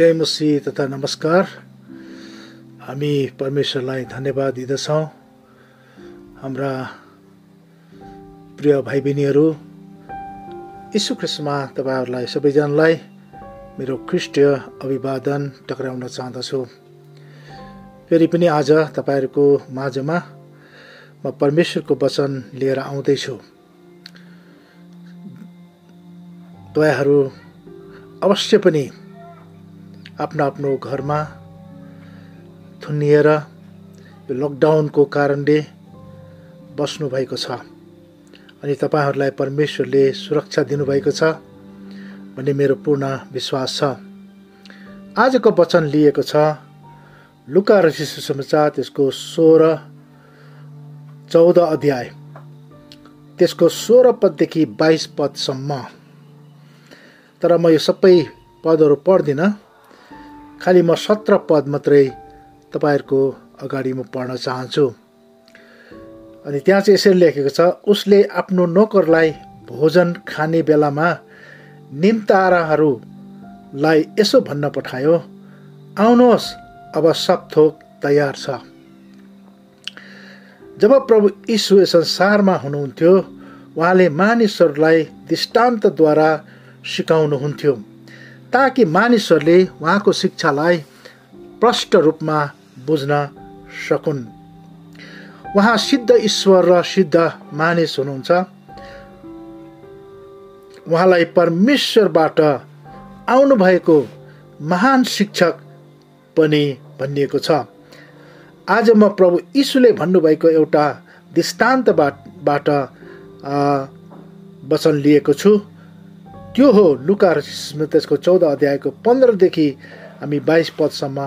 जय मसी तथा नमस्कार। हामी परमेश्वरलाई धन्यवाद दिँदछौँ। हाम्रा प्रिय भाइ बहिनीहरू यीशु ख्रिस्टमा तपाईँहरूलाई सबैजनालाई मेरो ख्रिस्टीय अभिवादन टक्राउन चाहदछु फेरि पनि आज तपाईँहरूको माझमा म परमेश्वरको वचन लिएर आउँदैछु। तपाईँहरू अवश्य पनि आफ्नो आफ्नो घरमा थुनिएर यो लकडाउनको कारणले बस्नुभएको छ। अनि तपाईँहरूलाई परमेश्वरले सुरक्षा दिनुभएको छ भन्ने मेरो पूर्ण विश्वास छ। आजको वचन लिएको छ लुका र समाचार त्यसको सोह्र चौध अध्याय। त्यसको सोह्र पददेखि बाइस पदसम्म। तर म यो सबै पदहरू पढ्दिनँ। खालि म सत्र पद मात्रै तपाईँहरूको अगाडि म पढ्न चाहन्छु। अनि त्यहाँ चाहिँ यसरी लेखेको छ उसले आफ्नो नोकरलाई भोजन खाने बेलामा निम्ताराहरूलाई यसो भन्न पठायो आउनुहोस् अब सब थोक तयार छ। जब प्रभु यीशु संसारमा हुनुहुन्थ्यो उहाँले मानिसहरूलाई दृष्टान्तद्वारा सिकाउनुहुन्थ्यो। ताकि मानिसहरूले उहाँको शिक्षालाई प्रष्ट रूपमा बुझ्न सकुन्। उहाँ सिद्ध ईश्वर र सिद्ध मानिस हुनुहुन्छ। उहाँलाई परमेश्वरबाट आउनुभएको महान शिक्षक पनि भनिएको छ। आज म प्रभु यीशुले भन्नुभएको एउटा दृष्टान्तबाट वचन लिएको छु। त्यो हो लुका त्यसको चौध अध्यायको पन्ध्रदेखि हामी बाइस पदसम्म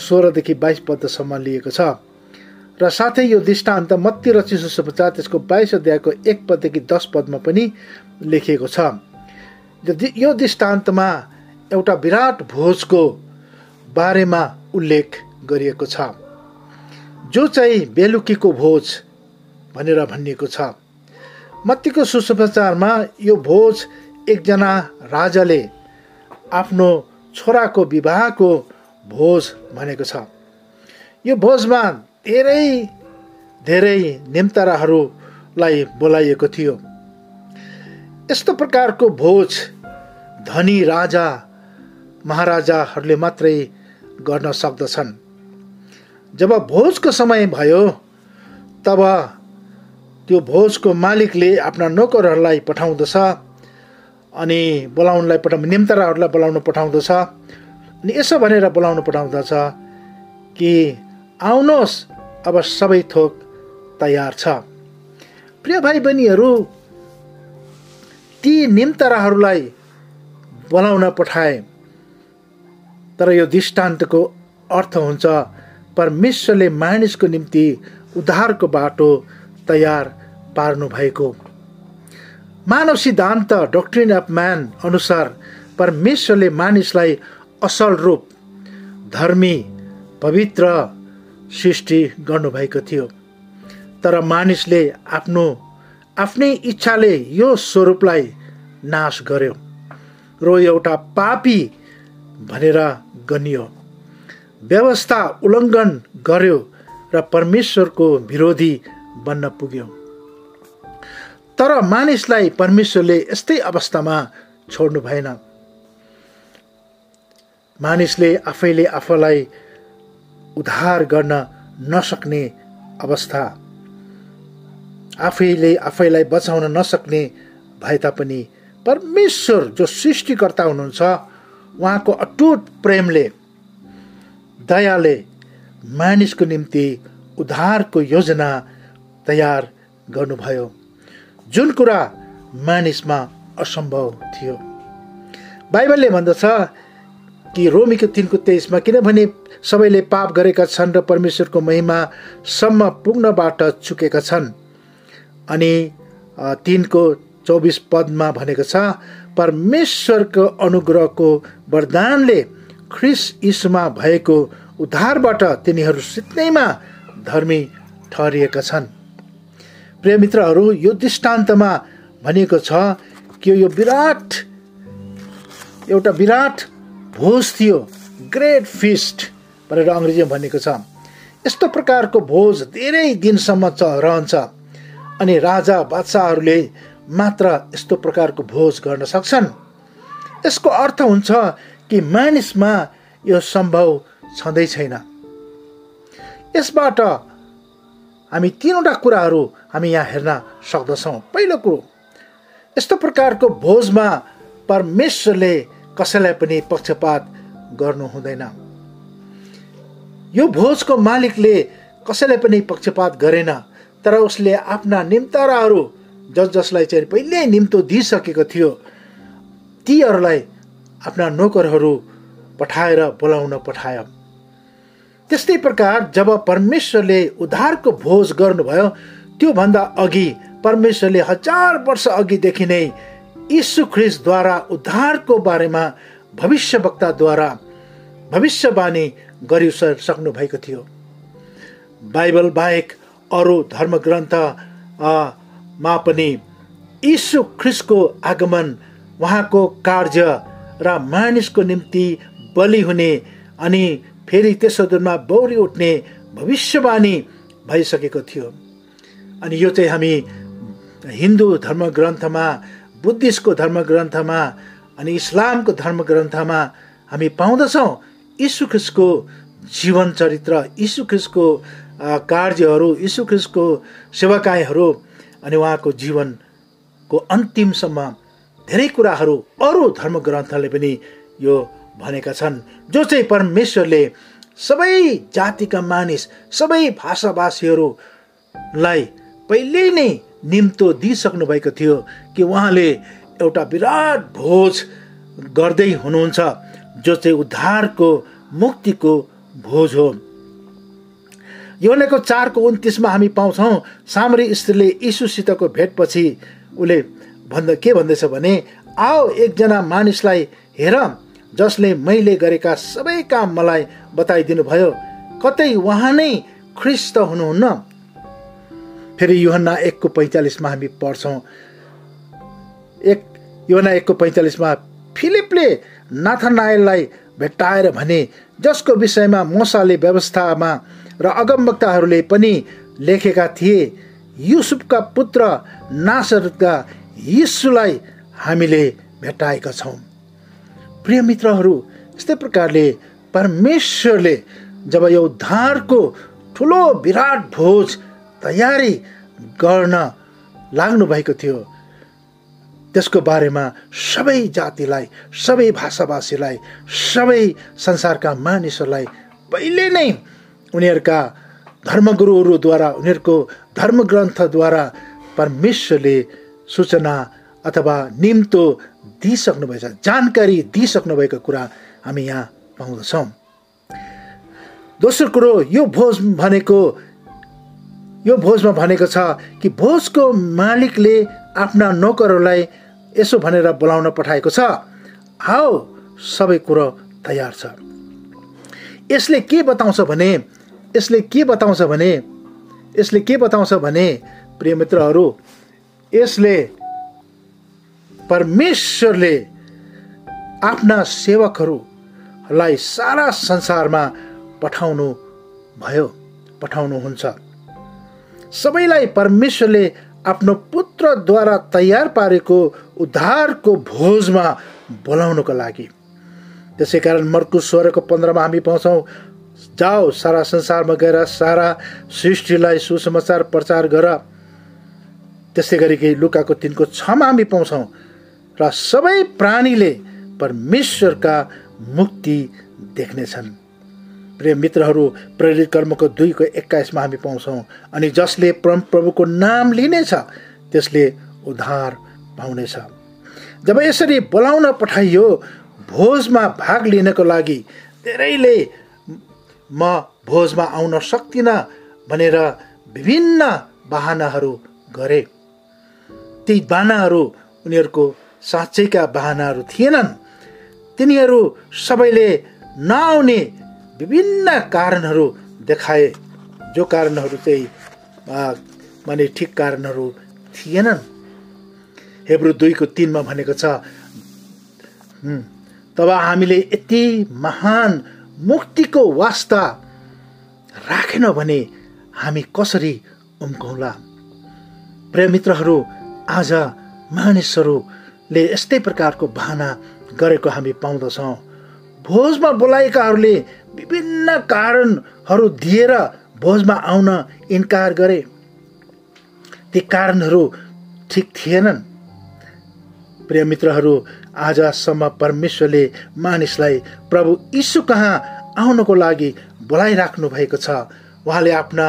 सोह्रदेखि बाइस पदसम्म लिएको छ। र साथै यो दृष्टान्त मत्ती र चिसो समाचार त्यसको बाइस अध्यायको एक पददेखि दस पदमा पनि लेखिएको छ। यो दृष्टान्तमा एउटा विराट भोजको बारेमा उल्लेख गरिएको छ। जो चाहिँ बेलुकीको भोज भनेर भनिएको छ। मत्तीको सुसमाचारमा यो भोज एकजना राजाले आफ्नो छोराको विवाहको भोज भनेको छ। यो भोजमा धेरै धेरै निम्ताराहरूलाई बोलाइएको थियो। यस्तो प्रकारको भोज धनी राजा महाराजाहरूले मात्रै गर्न सक्दछन्। जब भोजको समय भयो तब त्यो भोजको मालिकले आफ्ना नोकरहरूलाई पठाउँदछ। अनि बोलाउनलाई पठाउ निम्ताराहरूलाई बोलाउन पठाउँदछ। अनि यसो भनेर बोलाउनु पठाउँदछ कि आउनुहोस् अब सबै थोक तयार छ। प्रिय भाइ बहिनीहरू ती निम्तराहरूलाई बोलाउन पठाए। तर यो दृष्टान्तको अर्थ हुन्छ परमेश्वरले मानिसको निम्ति उद्धारको बाटो तयार पार्नु भएको मानव सिद्धान्त डक्ट्रिन अफ म्यान अनुसार परमेश्वरले मानिसलाई असल रूप धर्मी पवित्र सृष्टि गर्नुभएको थियो। तर मानिसले आफ्नो आफ्नै इच्छाले यो स्वरूपलाई नाश गर्यो र एउटा पापी भनेर गनियो। व्यवस्था उल्लङ्घन गर्यो र परमेश्वरको विरोधी बन्न पुग्यो। तर मानिसलाई परमेश्वरले यस्तै अवस्थामा छोड्नु भएन। मानिसले आफैले आफूलाई उद्धार गर्न नसक्ने अवस्था। आफैले आफैलाई बचाउन नसक्ने भए तापनि परमेश्वर जो सृष्टिकर्ता हुनुहुन्छ उहाँको अटुट प्रेमले दयाले मानिसको निम्ति उद्धारको योजना तयार गर्नुभयो। जुन कुरा मानिसमा असम्भव थियो। बाइबलले भन्दछ कि रोमीको तिनको तेइसमा किनभने सबैले पाप गरेका छन् र परमेश्वरको महिमासम्म पुग्नबाट चुकेका छन्। अनि तिनको चौबिस पदमा भनेको छ परमेश्वरको अनुग्रहको वरदानले ख्रिस यीशुमा भएको उद्धारबाट तिनीहरू सित्नैमा धर्मी ठहरिएका छन्। प्रिय मित्रहरू यो दृष्टान्तमा भनिएको छ कि यो विराट एउटा विराट भोज थियो ग्रेट फिस्ट भनेर अङ्ग्रेजीमा भनेको छ। यस्तो प्रकारको भोज धेरै दिनसम्म च रहन्छ अनि राजा बादशाहहरूले मात्र यस्तो प्रकारको भोज गर्न सक्छन्। यसको अर्थ हुन्छ कि मानिसमा यो सम्भव छँदै छैन। यसबाट हामी तिनवटा कुराहरू हामी यहाँ हेर्न सक्दछौँ। पहिलो कुरो यस्तो प्रकारको भोजमा परमेश्वरले कसैलाई पनि पक्षपात गर्नु हुँदैन। यो भोजको मालिकले कसैलाई पनि पक्षपात गरेन तर उसले आफ्ना निम्ताराहरू जस जसलाई चाहिँ पहिल्यै निम्तो दिइसकेको थियो तीहरूलाई आफ्ना नोकरहरू पठाएर बोलाउन पठायो। त्यस्तै प्रकार जब परमेश्वरले उद्धारको भोज गर्नुभयो त्योभन्दा अघि परमेश्वरले हजार वर्ष अघिदेखि नै ख्रिसद्वारा उद्धारको बारेमा भविष्यवक्ताद्वारा भविष्यवाणी गरि सक्नु भएको थियो। बाइबल बाहेक अरू धर्मग्रन्थ मा पनि यीशु ख्रिसको आगमन उहाँको कार्य र मानिसको निम्ति बलि हुने अनि फेरि त्यसो दिनमा बौरी उठ्ने भविष्यवाणी भइसकेको थियो। अनि यो चाहिँ हामी हिन्दू धर्मग्रन्थमा बुद्धिस्टको धर्मग्रन्थमा अनि इस्लामको धर्मग्रन्थमा हामी पाउँदछौँ। ख्रिस्टको जीवन चरित्र ख्रिस्टको कार्यहरू ख्रिस्टको सेवाकायहरू अनि उहाँको जीवनको अन्तिमसम्म धेरै कुराहरू अरू धर्मग्रन्थले पनि यो भनेका छन् जो चाहिँ परमेश्वरले सबै जातिका मानिस सबै भाषाभाषीहरूलाई पहिल्यै नै निम्तो दिइसक्नु भएको थियो कि उहाँले एउटा विराट भोज गर्दै हुनुहुन्छ जो चाहिँ उद्धारको मुक्तिको भोज हो। योनेको चारको उन्तिसमा हामी पाउँछौँ सामरी स्त्रीले यीशुसितको भेटपछि उसले भन्दा के भन्दैछ भने आओ एकजना मानिसलाई हेर जसले मैले गरेका सबै काम मलाई बताइदिनु भयो कतै उहाँ नै ख्रिस्ट हुनुहुन्न। फेरि युहन्ना एकको पैँतालिसमा हामी पढ्छौँ। एक युहन्ना एकको पैँतालिसमा फिलिपले नाथनायललाई भेट्टाएर भने जसको विषयमा मोसाले व्यवस्थामा र अगमवक्ताहरूले पनि लेखेका थिए युसुफका पुत्र नासरका यीशुलाई हामीले भेटाएका छौँ। प्रिय मित्रहरू यस्तै प्रकारले परमेश्वरले जब यो उद्धारको ठुलो विराट भोज तयारी गर्न लाग्नु भएको थियो त्यसको बारेमा सबै जातिलाई सबै भाषाभाषीलाई सबै संसारका मानिसहरूलाई पहिले नै उनीहरूका धर्मगुरुहरूद्वारा उनीहरूको धर्मग्रन्थद्वारा परमेश्वरले सूचना अथवा निम्तो दिइसक्नु भएछ जानकारी दिइसक्नु भएको कुरा हामी यहाँ पाउँदछौँ। दोस्रो कुरो यो भोज भनेको यो भोजमा भनेको छ कि भोजको मालिकले आफ्ना नोकरहरूलाई यसो भनेर बोलाउन पठाएको छ। आओ सबै कुरो तयार छ। यसले के बताउँछ भने यसले के बताउँछ भने यसले के बताउँछ भने प्रिय मित्रहरू यसले परमेश्वरले आफ्ना सेवकहरूलाई सारा संसारमा पठाउनु भयो पठाउनुहुन्छ। सबैलाई परमेश्वरले आफ्नो पुत्रद्वारा तयार पारेको उद्धारको भोजमा बोलाउनको लागि। त्यसै कारण मर्कु स्वरको पन्ध्रमा हामी पाउँछौँ जाओ सारा संसारमा गएर सारा सृष्टिलाई सुसमाचार प्रचार गर। त्यसै गरी लुकाको तिनको छमा हामी पाउँछौँ र सबै प्राणीले परमेश्वरका मुक्ति देख्नेछन्। प्रिय मित्रहरू प्रेरित कर्मको दुईको एक्काइसमा हामी पाउँछौँ अनि जसले परम प्रभुको नाम लिनेछ त्यसले उद्धार पाउनेछ। जब यसरी बोलाउन पठाइयो भोजमा भाग लिनको लागि धेरैले म भोजमा आउन सक्दिनँ भनेर विभिन्न बाहनाहरू गरे। ती बाहनाहरू उनीहरूको साँच्चैका बाहनाहरू थिएनन्। तिनीहरू सबैले नआउने विभिन्न कारणहरू देखाए जो कारणहरू चाहिँ माने ठिक कारणहरू थिएनन्। हेब्रु दुईको तिनमा भनेको छ तब हामीले यति महान मुक्तिको वास्ता राखेन भने हामी कसरी उम्कौँला प्रेमित्रहरू आज मानिसहरूले यस्तै प्रकारको भाना गरेको हामी पाउँदछौँ। भोजमा बोलाएकाहरूले विभिन्न कारणहरू दिएर भोजमा आउन इन्कार गरे। ती कारणहरू ठिक थिएनन्। प्रिय मित्रहरू आजसम्म परमेश्वरले मानिसलाई प्रभु यीशु कहाँ आउनको लागि बोलाइराख्नु भएको छ? उहाँले आफ्ना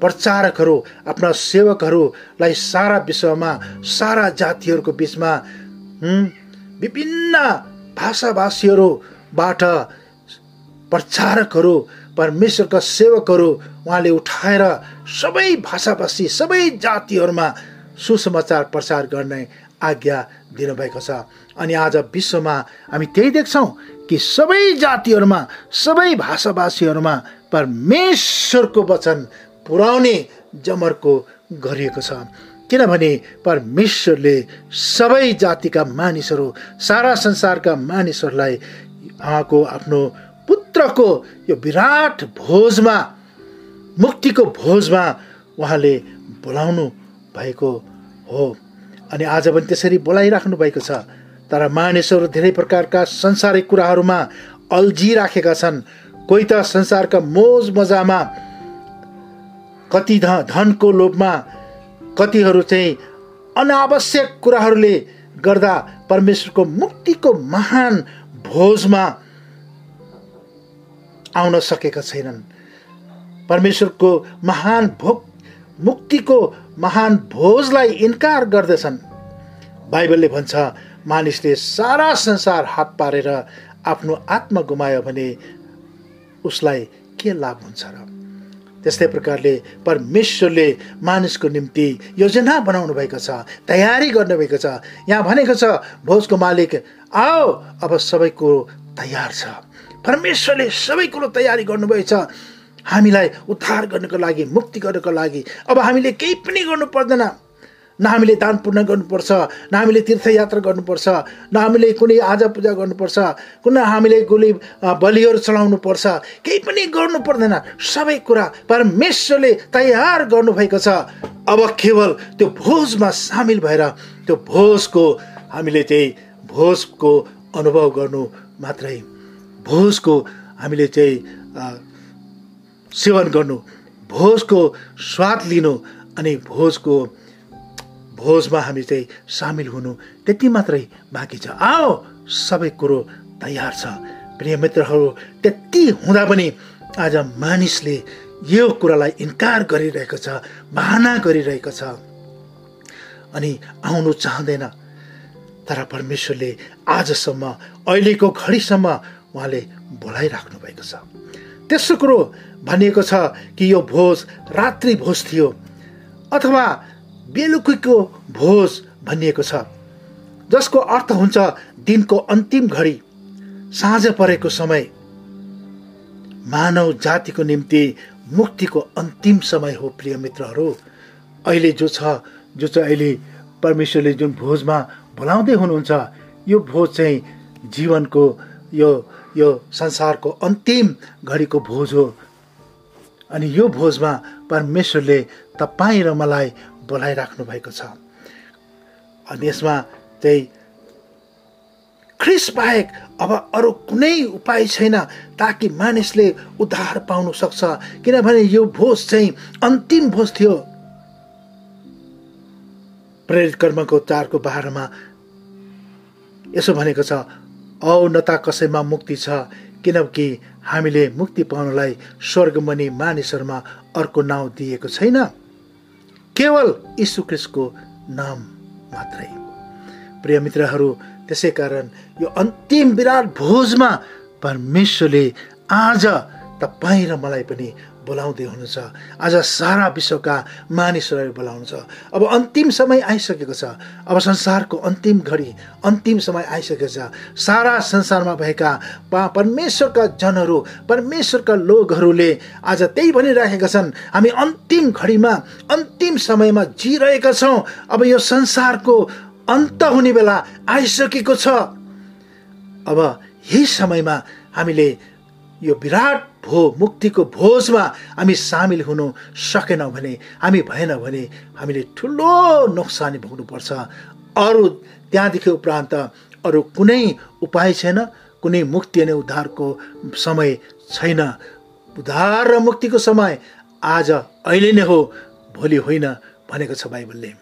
प्रचारकहरू आफ्ना सेवकहरूलाई सारा विश्वमा सारा जातिहरूको बिचमा विभिन्न भाषाभाषीहरूबाट प्रचारकहरू परमेश्वरका सेवकहरू उहाँले उठाएर सबै भाषाभाषी सबै जातिहरूमा सुसमाचार प्रचार गर्ने आज्ञा दिनुभएको छ। अनि आज विश्वमा हामी त्यही देख्छौँ कि सबै जातिहरूमा सबै भाषाभाषीहरूमा परमेश्वरको वचन पुर्याउने जमर्को गरिएको छ। किनभने परमेश्वरले सबै जातिका मानिसहरू सारा संसारका मानिसहरूलाई उहाँको आफ्नो पुत्रको यो विराट भोजमा मुक्तिको भोजमा उहाँले बोलाउनु भएको हो। अनि आज पनि त्यसरी बोलाइराख्नु भएको छ। तर मानिसहरू धेरै प्रकारका संसारिक कुराहरूमा अल्झिराखेका छन्। कोही त संसारका मोज मजामा कति ध धनको लोभमा कतिहरू चाहिँ अनावश्यक कुराहरूले गर्दा परमेश्वरको मुक्तिको महान भोजमा आउन सकेका छैनन्। परमेश्वरको महान भोग मुक्तिको महान भोजलाई इन्कार गर्दछन्। बाइबलले भन्छ मानिसले सारा संसार हात पारेर आफ्नो आत्मा गुमायो भने उसलाई के लाभ हुन्छ र? त्यस्तै प्रकारले परमेश्वरले मानिसको निम्ति योजना बनाउनु भएको छ तयारी गर्नुभएको छ। यहाँ भनेको छ भोजको मालिक आओ अब सबै कुरो तयार छ। परमेश्वरले सबै कुरो तयारी गर्नुभएछ हामीलाई उद्धार गर्नको लागि मुक्ति गर्नको लागि। अब हामीले केही पनि गर्नु पर्दैन। न हामीले दान पुण्य गर्नुपर्छ न हामीले तीर्थयात्रा गर्नुपर्छ न हामीले कुनै आजा पूजा गर्नुपर्छ कुनै हामीले कुनै बलिहरू चलाउनु पर्छ केही पनि गर्नु पर्दैन। सबै कुरा परमेश्वरले तयार गर्नुभएको छ। अब केवल त्यो भोजमा सामेल भएर त्यो भोजको हामीले चाहिँ भोजको अनुभव गर्नु मात्रै भोजको हामीले चाहिँ सेवन गर्नु भोजको स्वाद लिनु अनि भोजको भोजमा हामी चाहिँ सामेल हुनु त्यति मात्रै बाँकी छ। आओ सबै कुरो तयार छ। प्रिय मित्रहरू त्यति हुँदा पनि आज मानिसले यो कुरालाई इन्कार गरिरहेको छ बाहना गरिरहेको छ। अनि आउनु चाहँदैन। तर परमेश्वरले आजसम्म अहिलेको घडीसम्म उहाँले बोलाइराख्नु भएको छ। तेस्रो कुरो भनिएको छ कि यो भोज रात्रि भोज थियो। अथवा बेलुकीको भोज भनिएको छ जसको अर्थ हुन्छ दिनको अन्तिम घडी साँझ परेको समय। मानव जातिको निम्ति मुक्तिको अन्तिम समय हो प्रिय मित्रहरू। अहिले जो छ जो चाहिँ अहिले परमेश्वरले जुन भोजमा बोलाउँदै हुनुहुन्छ यो भोज चाहिँ जीवनको यो यो संसारको अन्तिम घडीको भोज हो। अनि यो भोजमा परमेश्वरले तपाईँ र मलाई बोलाइराख्नु भएको छ। अनि यसमा चाहिँ ख्रिस बाहेक अब अरू कुनै उपाय छैन ताकि मानिसले उद्धार पाउन सक्छ। किनभने यो भोज चाहिँ अन्तिम भोज थियो। प्रेरित कर्मको चारको बाह्रमा यसो भनेको छ औ न त कसैमा मुक्ति छ किनकि हामीले मुक्ति पाउनलाई स्वर्गमणि मानिसहरूमा अर्को नाउँ दिएको छैन। केवल यीशु क्रिस्टको नाम मात्रै। प्रिय मित्रहरू त्यसै कारण यो अन्तिम विराट भोजमा परमेश्वरले आज तपाईँ र मलाई पनि बोलाउँदै हुनुहुन्छ। आज सारा विश्वका मानिसहरूलाई बोलाउनुहुन्छ अब अन्तिम समय आइसकेको छ। अब संसारको अन्तिम घडी अन्तिम समय आइसकेको छ। सारा संसारमा भएका परमेश्वरका जनहरू परमेश्वरका लोकहरूले आज त्यही भनिराखेका छन्। हामी अन्तिम घडीमा अन्तिम समयमा जिरहेका छौँ। अब यो संसारको अन्त हुने बेला आइसकेको छ। अब यही समयमा हामीले यो विराट भो मुक्तिको भोजमा हामी सामेल हुनु सकेनौँ भने हामी भएन भने हामीले ठुलो नोक्सानी भोग्नुपर्छ। अरू त्यहाँदेखि उपरान्त अरू कुनै उपाय छैन कुनै मुक्ति अनि उद्धारको समय छैन। उद्धार र मुक्तिको समय आज अहिले नै हो भोलि होइन भनेको छ बाइबलले।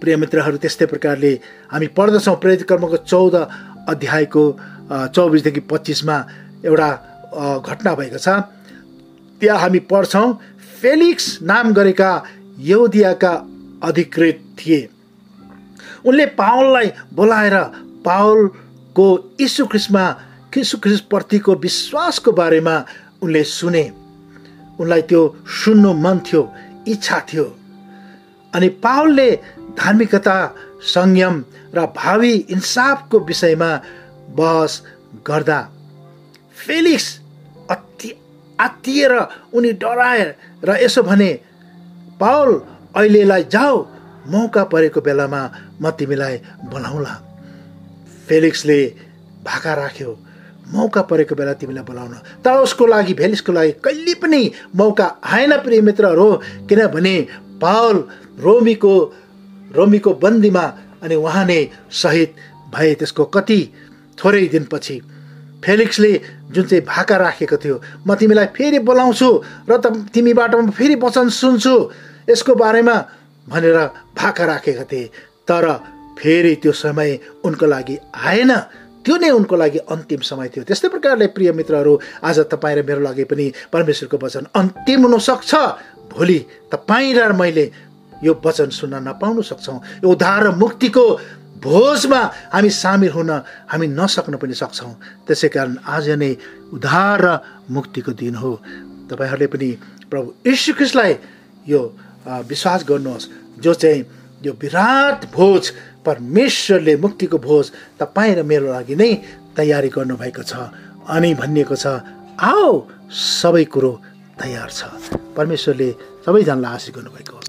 प्रिय मित्रहरू त्यस्तै प्रकारले हामी पढ्दछौँ प्रेरित कर्मको चौध अध्यायको चौबिसदेखि पच्चिसमा एउटा घटना भएको छ। त्यहाँ हामी पढ्छौँ फेलिक्स नाम गरेका यौदियाका अधिकृत थिए। उनले पावललाई बोलाएर पावलको यीशु ख्रिस्टमा यीशु ख्रिस्टप्रतिको विश्वासको बारेमा उनले सुने। उनलाई त्यो सुन्नु मन थियो इच्छा थियो। अनि पावलले धार्मिकता संयम र भावी इन्साफको विषयमा बहस गर्दा फेलिक्स अति आत्तिएर उनी डराए र यसो भने पावल अहिलेलाई जाऊ मौका परेको बेलामा म तिमीलाई बोलाउँला। फेलिक्सले भाका राख्यो मौका परेको बेला तिमीलाई बोलाउन। तर उसको लागि भेलिसको लागि कहिले पनि मौका आएन प्रिय मित्रहरू किनभने पावल रोमीको रोमीको बन्दीमा अनि उहाँ नै सहिद भए त्यसको कति थोरै दिनपछि फेलिक्सले जुन चाहिँ भाका राखेको थियो म तिमीलाई फेरि बोलाउँछु र त तिमीबाट म फेरि वचन सुन्छु यसको बारेमा भनेर भाका राखेका थिए। तर फेरि त्यो समय उनको लागि आएन। त्यो नै उनको लागि अन्तिम समय थियो। त्यस्तै प्रकारले प्रिय मित्रहरू आज तपाईँ र मेरो लागि पनि परमेश्वरको वचन अन्तिम हुनसक्छ। भोलि तपाईँ र मैले यो वचन सुन्न नपाउन सक्छौँ। यो उद्धार मुक्तिको भोजमा हामी सामेल हुन हामी नसक्न पनि सक्छौँ। त्यसै कारण आज नै उद्धार र मुक्तिको दिन हो। तपाईँहरूले पनि प्रभु ईश्वकृष्णलाई यो विश्वास गर्नुहोस्। जो चाहिँ यो विराट भोज परमेश्वरले मुक्तिको भोज तपाईँ र मेरो लागि नै तयारी गर्नुभएको छ अनि भनिएको छ आओ सबै कुरो तयार छ। परमेश्वरले सबैजनालाई आशिष गर्नुभएको